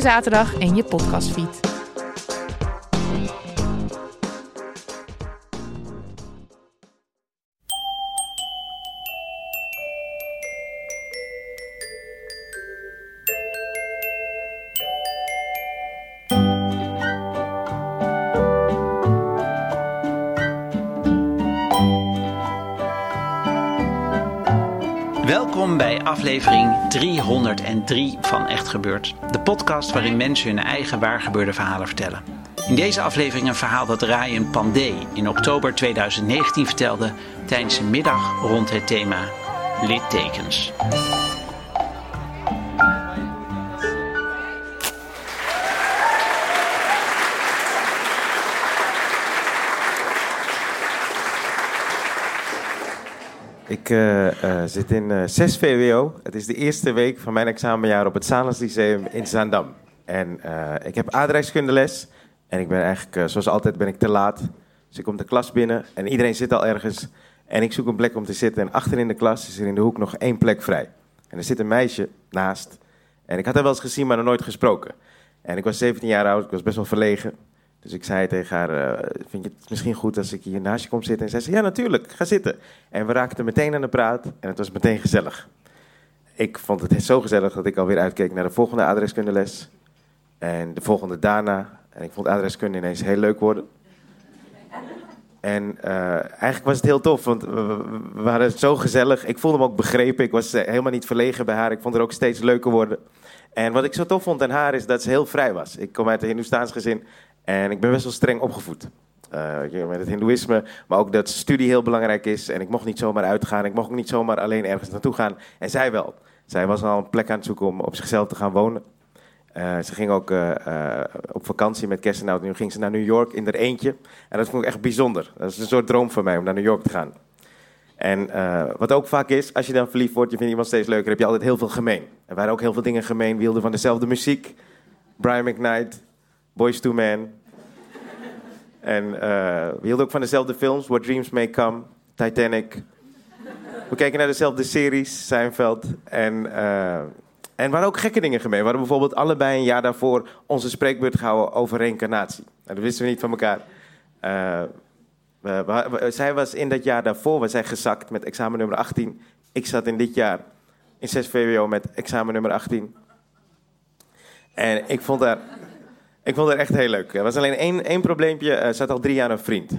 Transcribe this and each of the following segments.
zaterdag in je podcastfeed. Welkom bij aflevering 303 van Echt Gebeurd. De podcast waarin mensen hun eigen waargebeurde verhalen vertellen. In deze aflevering een verhaal dat Ryan Pandey in oktober 2019 vertelde tijdens een middag rond het thema littekens. Ik eh, eh, zit in eh 6 VWO. Het is de eerste week van mijn examenjaar op het Salens Lyceum in Zaandam. En ik heb aardrijkskundeles. En ik ben eigenlijk, zoals altijd, ben ik te laat. Dus ik kom de klas binnen en iedereen zit al ergens. En ik zoek een plek om te zitten. En achter in de klas is er in de hoek nog één plek vrij. En er zit een meisje naast. En ik had haar wel eens gezien, maar nog nooit gesproken. En ik was 17 jaar oud, ik was best wel verlegen. Dus ik zei tegen haar, eh, vind je het misschien goed als ik hier naast je kom zitten? En zij zei, ja natuurlijk, ga zitten. En we raakten meteen aan de praat en het was meteen gezellig. Ik vond het zo gezellig dat ik alweer uitkeek naar de volgende adreskundeles. En de volgende daarna. En ik vond adreskunde ineens heel leuk worden. En eh, eigenlijk was het heel tof, want we, waren zo gezellig. Ik voelde me ook begrepen. Ik was eh, helemaal niet verlegen bij haar. Ik vond haar ook steeds leuker worden. En wat ik zo tof vond aan haar is dat ze heel vrij was. Ik kom uit een Hindoestaans gezin en ik ben best wel streng opgevoed. Eh, met het Hindoeïsme, maar ook dat studie heel belangrijk is. En ik mocht niet zomaar uitgaan. Ik mocht ook niet zomaar alleen ergens naartoe gaan. En zij wel. Zij was al een plek aan het zoeken om op zichzelf te gaan wonen. Eh, ze ging ook eh, op vakantie met kerst en. Nu ging ze naar New York in haar eentje. En dat vond ik echt bijzonder. Dat is een soort droom van mij om naar New York te gaan. En wat ook vaak is, als je dan verliefd wordt, je vindt iemand steeds leuker, heb je altijd heel veel gemeen. Er waren ook heel veel dingen gemeen. We hielden van dezelfde muziek. Brian McKnight, Boys to Men. En eh, we hielden ook van dezelfde films, What Dreams May Come, Titanic. We keken naar dezelfde series, Seinfeld. En, eh, en waren ook gekke dingen gemeen. We hadden bijvoorbeeld allebei een jaar daarvoor onze spreekbeurt gehouden over reïncarnatie. En dat wisten we niet van elkaar. Eh, we- we- we- zij was in dat jaar daarvoor was zij gezakt met examen nummer 18. Ik zat in dit jaar in 6 VWO met examen nummer 18. En ik vond haar, ik vond haar echt heel leuk. Er was alleen één, één probleempje. Ze had al drie jaar een vriend.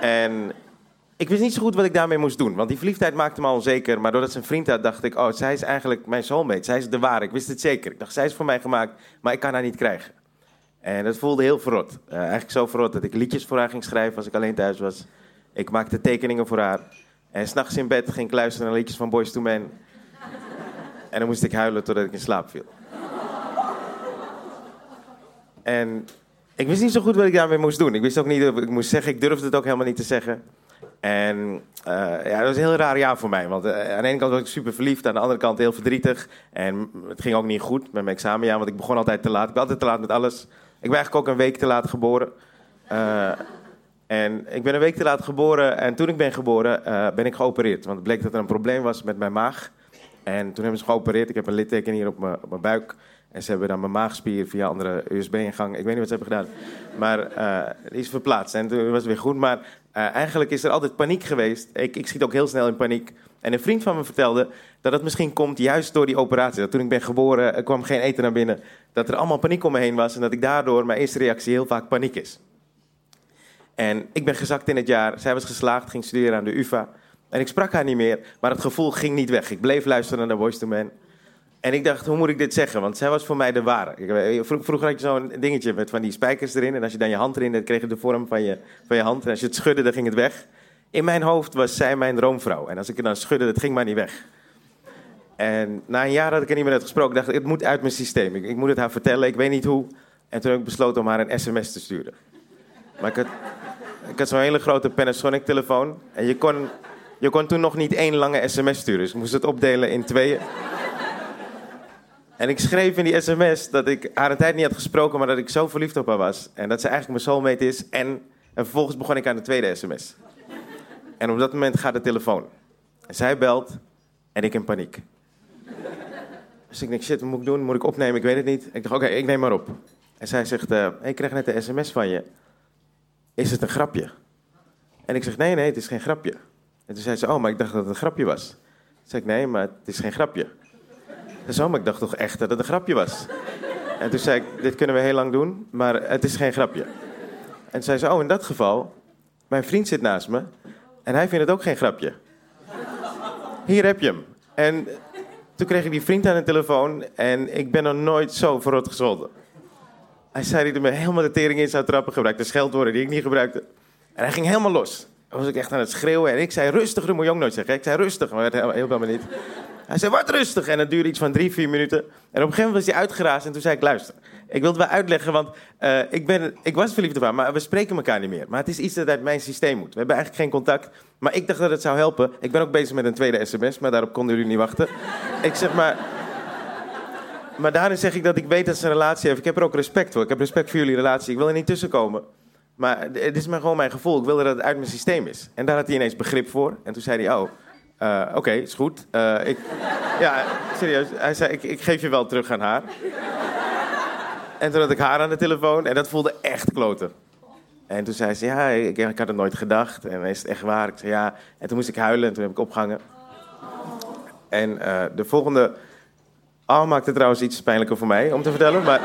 En ik wist niet zo goed wat ik daarmee moest doen. Want die verliefdheid maakte me al onzeker. Maar doordat ze een vriend had, dacht ik... Oh, zij is eigenlijk mijn soulmate. Zij is de ware. Ik wist het zeker. Ik dacht, zij is voor mij gemaakt. Maar ik kan haar niet krijgen. En dat voelde heel verrot. Eh, eigenlijk zo verrot dat ik liedjes voor haar ging schrijven als ik alleen thuis was. Ik maakte tekeningen voor haar. En s'nachts in bed ging ik luisteren naar liedjes van Boys to Men. En dan moest ik huilen totdat ik in slaap viel. En ik wist niet zo goed wat ik daarmee moest doen. Ik wist ook niet of ik moest zeggen. Ik durfde het ook helemaal niet te zeggen. En eh, ja, dat was een heel raar jaar voor mij. Want eh, aan de ene kant was ik super verliefd, aan de andere kant heel verdrietig. En het ging ook niet goed met mijn examenjaar, want ik begon altijd te laat. Ik ben altijd te laat met alles. Ik ben eigenlijk ook een week te laat geboren. Eh, en ik ben een week te laat geboren. En toen ik ben geboren, ben ik geopereerd. Want het bleek dat er een probleem was met mijn maag. En toen hebben ze geopereerd. Ik heb een litteken hier op mijn buik. En ze hebben dan mijn maagspier via andere USB-ingang. Ik weet niet wat ze hebben gedaan. Maar die is verplaatst. En toen was het weer goed. Maar eh, eigenlijk is er altijd paniek geweest. Ik, ik schiet ook heel snel in paniek. En een vriend van me vertelde dat het misschien komt juist door die operatie. Dat toen ik ben geboren, er kwam geen eten naar binnen. Dat er allemaal paniek om me heen was. En dat ik daardoor, mijn eerste reactie heel vaak paniek is. En ik ben gezakt in het jaar. Zij was geslaagd, ging studeren aan de UvA. En ik sprak haar niet meer, maar het gevoel ging niet weg. Ik bleef luisteren naar Voice to Man. En ik dacht, hoe moet ik dit zeggen? Want zij was voor mij de ware. Vroeger had je zo'n dingetje met van die spijkers erin. En als je dan je hand erin deed, kreeg je de vorm van je, van je hand. En als je het schudde, dan ging het weg. In mijn hoofd was zij mijn droomvrouw. En als ik het dan schudde, dat ging maar niet weg. En na een jaar dat ik er niet meer had gesproken, dacht ik, het moet uit mijn systeem. Ik, moet het haar vertellen, ik weet niet hoe. En toen heb ik besloten om haar een sms te sturen. Maar ik had, ik had zo'n hele grote Panasonic telefoon. En je kon, je kon toen nog niet één lange sms sturen. Dus ik moest het opdelen in tweeën. En ik schreef in die sms dat ik haar een tijd niet had gesproken, maar dat ik zo verliefd op haar was. En dat ze eigenlijk mijn soulmate is. En, en vervolgens begon ik aan de tweede sms. En op dat moment gaat de telefoon. En zij belt en ik in paniek. Dus ik denk, shit, wat moet ik doen? Moet ik opnemen? Ik weet het niet. Ik dacht, oké, ik neem maar op. En zij zegt, uh, ik kreeg net een sms van je. Is het een grapje? En ik zeg, nee, nee, het is geen grapje. En toen zei ze, oh, maar ik dacht dat het een grapje was. Toen zei ik, nee, maar het is geen grapje. Zei, oh, maar ik dacht toch echt dat het een grapje was. En toen zei ik, dit kunnen we heel lang doen, maar het is geen grapje. En zei ze, oh, in dat geval, mijn vriend zit naast me en hij vindt het ook geen grapje. Hier heb je hem. En toen kreeg ik die vriend aan de telefoon en ik ben nog nooit zo verrot gescholden. Hij zei dat hij me helemaal de tering in zou trappen, gebruikte scheldwoorden die ik niet gebruikte. En hij ging helemaal los. Dan was ik echt aan het schreeuwen en ik zei rustig, dat moet je ook nooit zeggen. Ik zei rustig, maar dat helemaal niet. Hij zei, wat rustig. En het duurde iets van drie, vier minuten. En op een gegeven moment was hij uitgeraasd en toen zei ik, luister. Ik wilde wel uitleggen, want uh, ik, ben, ik was verliefd op haar, maar we spreken elkaar niet meer. Maar het is iets dat uit mijn systeem moet. We hebben eigenlijk geen contact. Maar ik dacht dat het zou helpen. Ik ben ook bezig met een tweede sms, maar daarop konden jullie niet wachten. ik zeg maar... Maar daarin zeg ik dat ik weet dat ze een relatie heeft. Ik heb er ook respect voor. Ik heb respect voor jullie relatie. Ik wil er niet tussenkomen. Maar het is maar gewoon mijn gevoel. Ik wil dat het uit mijn systeem is. En daar had hij ineens begrip voor. En toen zei hij, oh, uh, Oké, is goed. Uh, ik, ja, serieus. Hij zei, ik, ik, geef je wel terug aan haar. En toen had ik haar aan de telefoon en dat voelde echt kloten. En toen zei ze, ja, ik, had het nooit gedacht. En is het echt waar? Ik zei, ja. En toen moest ik huilen en toen heb ik opgehangen. En uh, de volgende... Oh, maakte trouwens iets pijnlijker voor mij om te vertellen, maar...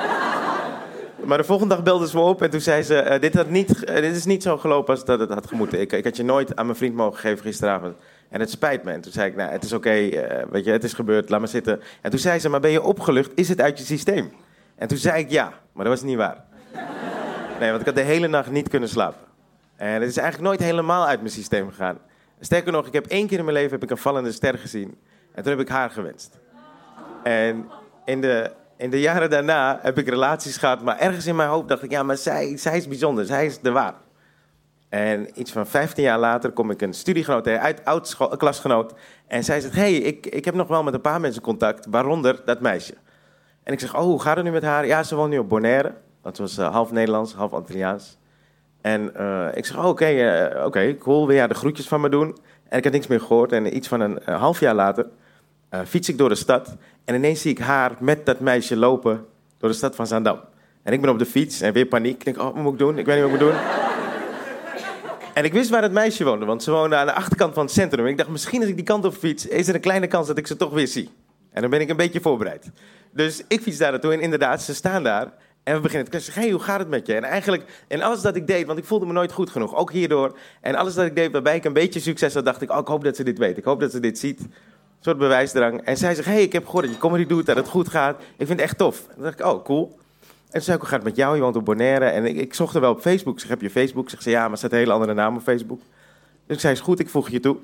Maar de volgende dag belde ze me op en toen zei ze: dit, had niet, dit is niet zo gelopen als dat het had gemoeten. Ik, ik had je nooit aan mijn vriend mogen geven gisteravond. En het spijt me. En toen zei ik, nou, het is oké, eh, weet je, het is gebeurd, laat maar zitten. En toen zei ze, maar ben je opgelucht? Is het uit je systeem? En toen zei ik ja, maar dat was niet waar. Nee, want ik had de hele nacht niet kunnen slapen. En het is eigenlijk nooit helemaal uit mijn systeem gegaan. Sterker nog, ik heb één keer in mijn leven heb ik een vallende ster gezien. En toen heb ik haar gewenst. En in de, in de jaren daarna heb ik relaties gehad, maar ergens in mijn hoofd dacht ik, ja, maar zij, zij is bijzonder, zij is de waar. En iets van 15 jaar later kom ik een studiegenoot uit, oud klasgenoot. En zij zegt, hey, ik, ik heb nog wel met een paar mensen contact, waaronder dat meisje. En ik zeg, oh, hoe gaat het nu met haar? Ja, ze woont nu op Bonaire. Dat was uh, half Nederlands, half Antilliaans. En uh, ik zeg, oh, oké, okay, uh, okay, cool, wil jij de groetjes van me doen? En ik had niks meer gehoord. En iets van een half jaar later fiets ik door de stad. En ineens zie ik haar met dat meisje lopen door de stad van Zaandam. En ik ben op de fiets en weer paniek. Ik denk, oh, wat moet ik doen? Ik weet niet wat ik moet doen. En ik wist waar het meisje woonde, want ze woonde aan de achterkant van het centrum. En ik dacht, misschien als ik die kant op fiets, is er een kleine kans dat ik ze toch weer zie. En dan ben ik een beetje voorbereid. Dus ik fiets daar naartoe en inderdaad, ze staan daar. En we beginnen te kletsen. Hey, hoe gaat het met je? En eigenlijk, en alles dat ik deed, want ik voelde me nooit goed genoeg, ook hierdoor. En alles dat ik deed waarbij ik een beetje succes had, dacht ik, oh, ik hoop dat ze dit weet. Ik hoop dat ze dit ziet. Een soort bewijsdrang. En zij zegt, hey, ik heb gehoord dat je comedy doet, dat het goed gaat. Ik vind het echt tof. En dacht ik, oh, cool. En toen zei ik, hoe gaat het met jou? Je woont op Bonaire. En ik, zocht er wel op Facebook. Zeg, heb je Facebook? Ze, ja, maar er staat een hele andere naam op Facebook. Dus ik zei, is goed, ik voeg je toe.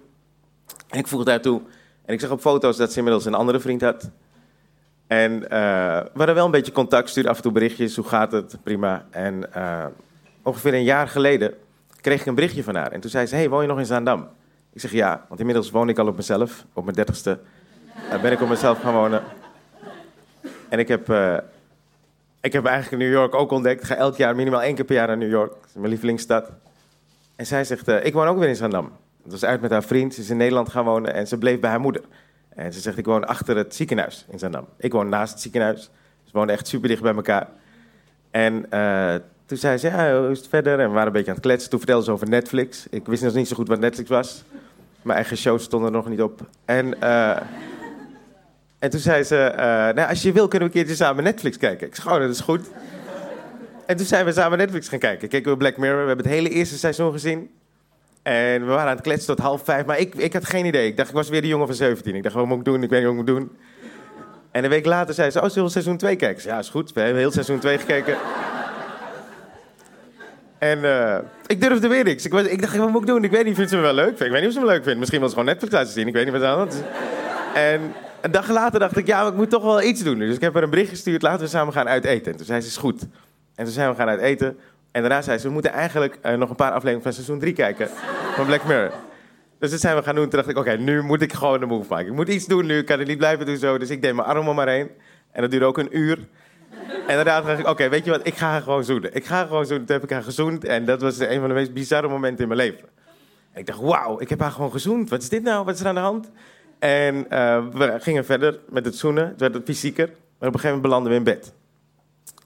En ik voegde haar toe. En ik zag op foto's dat ze inmiddels een andere vriend had. En uh, we hadden wel een beetje contact, stuurde af en toe berichtjes. Hoe gaat het? Prima. En uh, ongeveer een jaar geleden kreeg ik een berichtje van haar. En toen zei ze, hey, woon je nog in Zaandam? Ik zeg, ja, want inmiddels woon ik al op mezelf. Op mijn dertigste ben ik op mezelf gaan wonen. En ik heb ik heb eigenlijk New York ook ontdekt. Ik ga elk jaar minimaal één keer per jaar naar New York. Dat is mijn lievelingsstad. En zij zegt, uh, ik woon ook weer in Zandam. Het was uit met haar vriend. Ze is in Nederland gaan wonen en ze bleef bij haar moeder. En ze zegt, ik woon achter het ziekenhuis in Zandam. Ik woon naast het ziekenhuis. Ze woonden echt super dicht bij elkaar. En uh, toen zei ze, ja, hoe is het verder? En we waren een beetje aan het kletsen. Toen vertelde ze over Netflix. Ik wist nog niet zo goed wat Netflix was. Mijn eigen shows stonden er nog niet op. En... Uh, en toen zei ze, uh, nou, als je wil kunnen we een keertje samen Netflix kijken. Ik zei, oh, dat is goed. En toen zijn we samen Netflix gaan kijken. Keken we Black Mirror. We hebben het hele eerste seizoen gezien. En we waren aan het kletsen tot half vijf. Maar ik, ik had geen idee. Ik dacht, ik was weer de jongen van 17. Ik dacht, wat moet ik doen? Ik weet niet wat ik moet doen. En een week later zei ze, oh, zullen we seizoen 2 kijken? Ja, is goed. We hebben heel seizoen 2 gekeken. En uh, ik durfde weer niks. Ik, was, ik dacht, wat moet ik doen? Ik weet niet, vindt ze me wel leuk? Ik weet niet of ze me leuk vindt. Misschien was ze gewoon Netflix laten zien. Ik weet niet wat aan het En een dag later dacht ik, ja, ik moet toch wel iets doen. Dus ik heb haar een bericht gestuurd, laten we samen gaan uiteten. En toen zei ze, is goed. En toen zijn we gaan uiteten. En daarna zei ze, we moeten eigenlijk uh, nog een paar afleveringen van seizoen 3 kijken. Van Black Mirror. Dus dat zijn we gaan doen. Toen dacht ik, oké, nu moet ik gewoon een move maken. Ik moet iets doen nu, ik kan het niet blijven doen zo. Dus ik deed mijn arm om maar heen. En dat duurde ook een uur. En daarna dacht ik, oké, weet je wat, ik ga haar gewoon zoenen. Ik ga haar gewoon zoenen. Toen heb ik haar gezoend. En dat was een van de meest bizarre momenten in mijn leven. En ik dacht, wauw, ik heb haar gewoon gezoend. Wat is dit nou? Wat is er aan de hand? En uh, we gingen verder met het zoenen. Het werd fysieker. Maar op een gegeven moment belanden we in bed.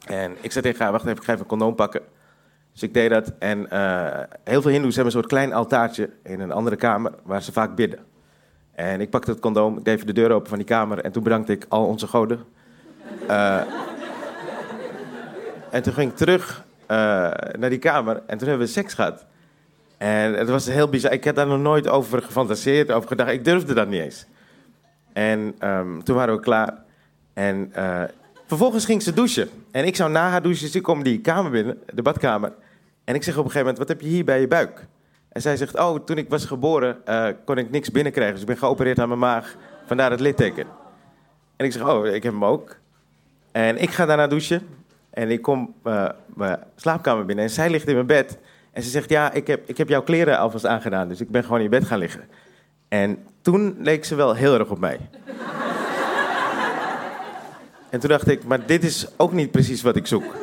En ik zei tegen haar, wacht even, ik ga even een condoom pakken. Dus ik deed dat. En uh, heel veel hindoes hebben een soort klein altaartje in een andere kamer waar ze vaak bidden. En ik pakte het condoom, ik deed even de deur open van die kamer en toen bedankte ik al onze goden. Uh, en toen ging ik terug naar die kamer en toen hebben we seks gehad. En het was heel bizar. Ik had daar nog nooit over gefantaseerd, over gedacht. Ik durfde dat niet eens. En um, toen waren we klaar. En uh, vervolgens ging ze douchen. En ik zou na haar douchen, dus ik kom die kamer binnen, de badkamer. En ik zeg op een gegeven moment, wat heb je hier bij je buik? En zij zegt, oh, toen ik was geboren uh, kon ik niks binnenkrijgen. Dus ik ben geopereerd aan mijn maag, vandaar het litteken. En ik zeg, oh, ik heb hem ook. En ik ga daarna douchen. En ik kom uh, mijn slaapkamer binnen en zij ligt in mijn bed. En ze zegt, ja, ik heb, ik heb jouw kleren alvast aangedaan. Dus ik ben gewoon in bed gaan liggen. En toen leek ze wel heel erg op mij. en toen dacht ik, maar dit is ook niet precies wat ik zoek.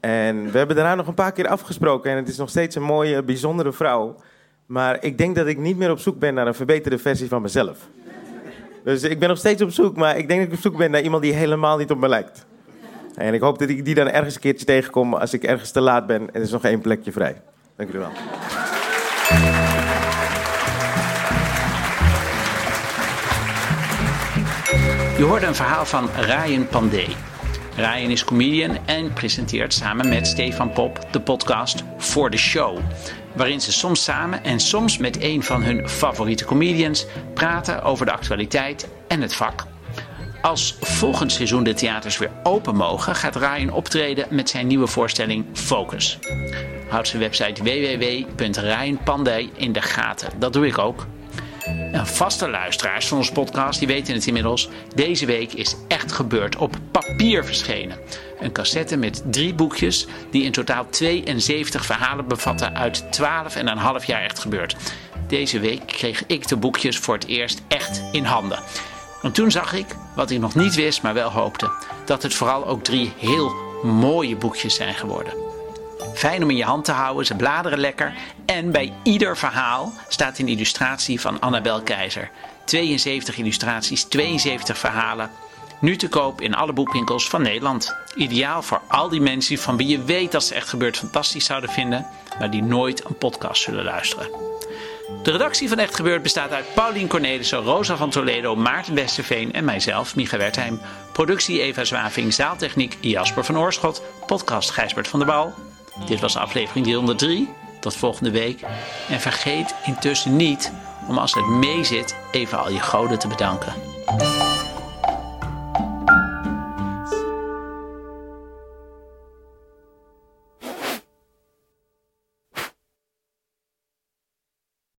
En we hebben daarna nog een paar keer afgesproken. En het is nog steeds een mooie, bijzondere vrouw. Maar ik denk dat ik niet meer op zoek ben naar een verbeterde versie van mezelf. Dus ik ben nog steeds op zoek, maar ik denk dat ik op zoek ben naar iemand die helemaal niet op me lijkt. En ik hoop dat ik die dan ergens een keertje tegenkom als ik ergens te laat ben en er is nog één plekje vrij. Dank jullie wel. Je hoorde een verhaal van Ryan Pandey. Ryan is comedian en presenteert samen met Stefan Pop de podcast For the Show. Waarin ze soms samen en soms met een van hun favoriete comedians praten over de actualiteit en het vak. Als volgend seizoen de theaters weer open mogen, gaat Ryan optreden met zijn nieuwe voorstelling Focus. Houd zijn website www.ryanpandey in de gaten. Dat doe ik ook. En vaste luisteraars van onze podcast die weten het inmiddels. Deze week is Echt Gebeurd op papier verschenen. Een cassette met drie boekjes die in totaal 72 verhalen bevatten uit 12 en een half jaar Echt Gebeurd. Deze week kreeg ik de boekjes voor het eerst echt in handen. En toen zag ik, wat ik nog niet wist, maar wel hoopte, dat het vooral ook drie heel mooie boekjes zijn geworden. Fijn om in je hand te houden, ze bladeren lekker. En bij ieder verhaal staat een illustratie van Annabel Keizer. 72 illustraties, 72 verhalen. Nu te koop in alle boekwinkels van Nederland. Ideaal voor al die mensen van wie je weet dat ze echt gebeurd fantastisch zouden vinden, maar die nooit een podcast zullen luisteren. De redactie van Echt Gebeurd bestaat uit Paulien Cornelissen, Rosa van Toledo, Maarten Westerveen en mijzelf, Micha Wertheim. Productie Eva Zwaving, zaaltechniek Jasper van Oorschot, podcast Gijsbert van der Bal. Dit was aflevering 303. Tot volgende week. En vergeet intussen niet om als het mee zit even al je goden te bedanken.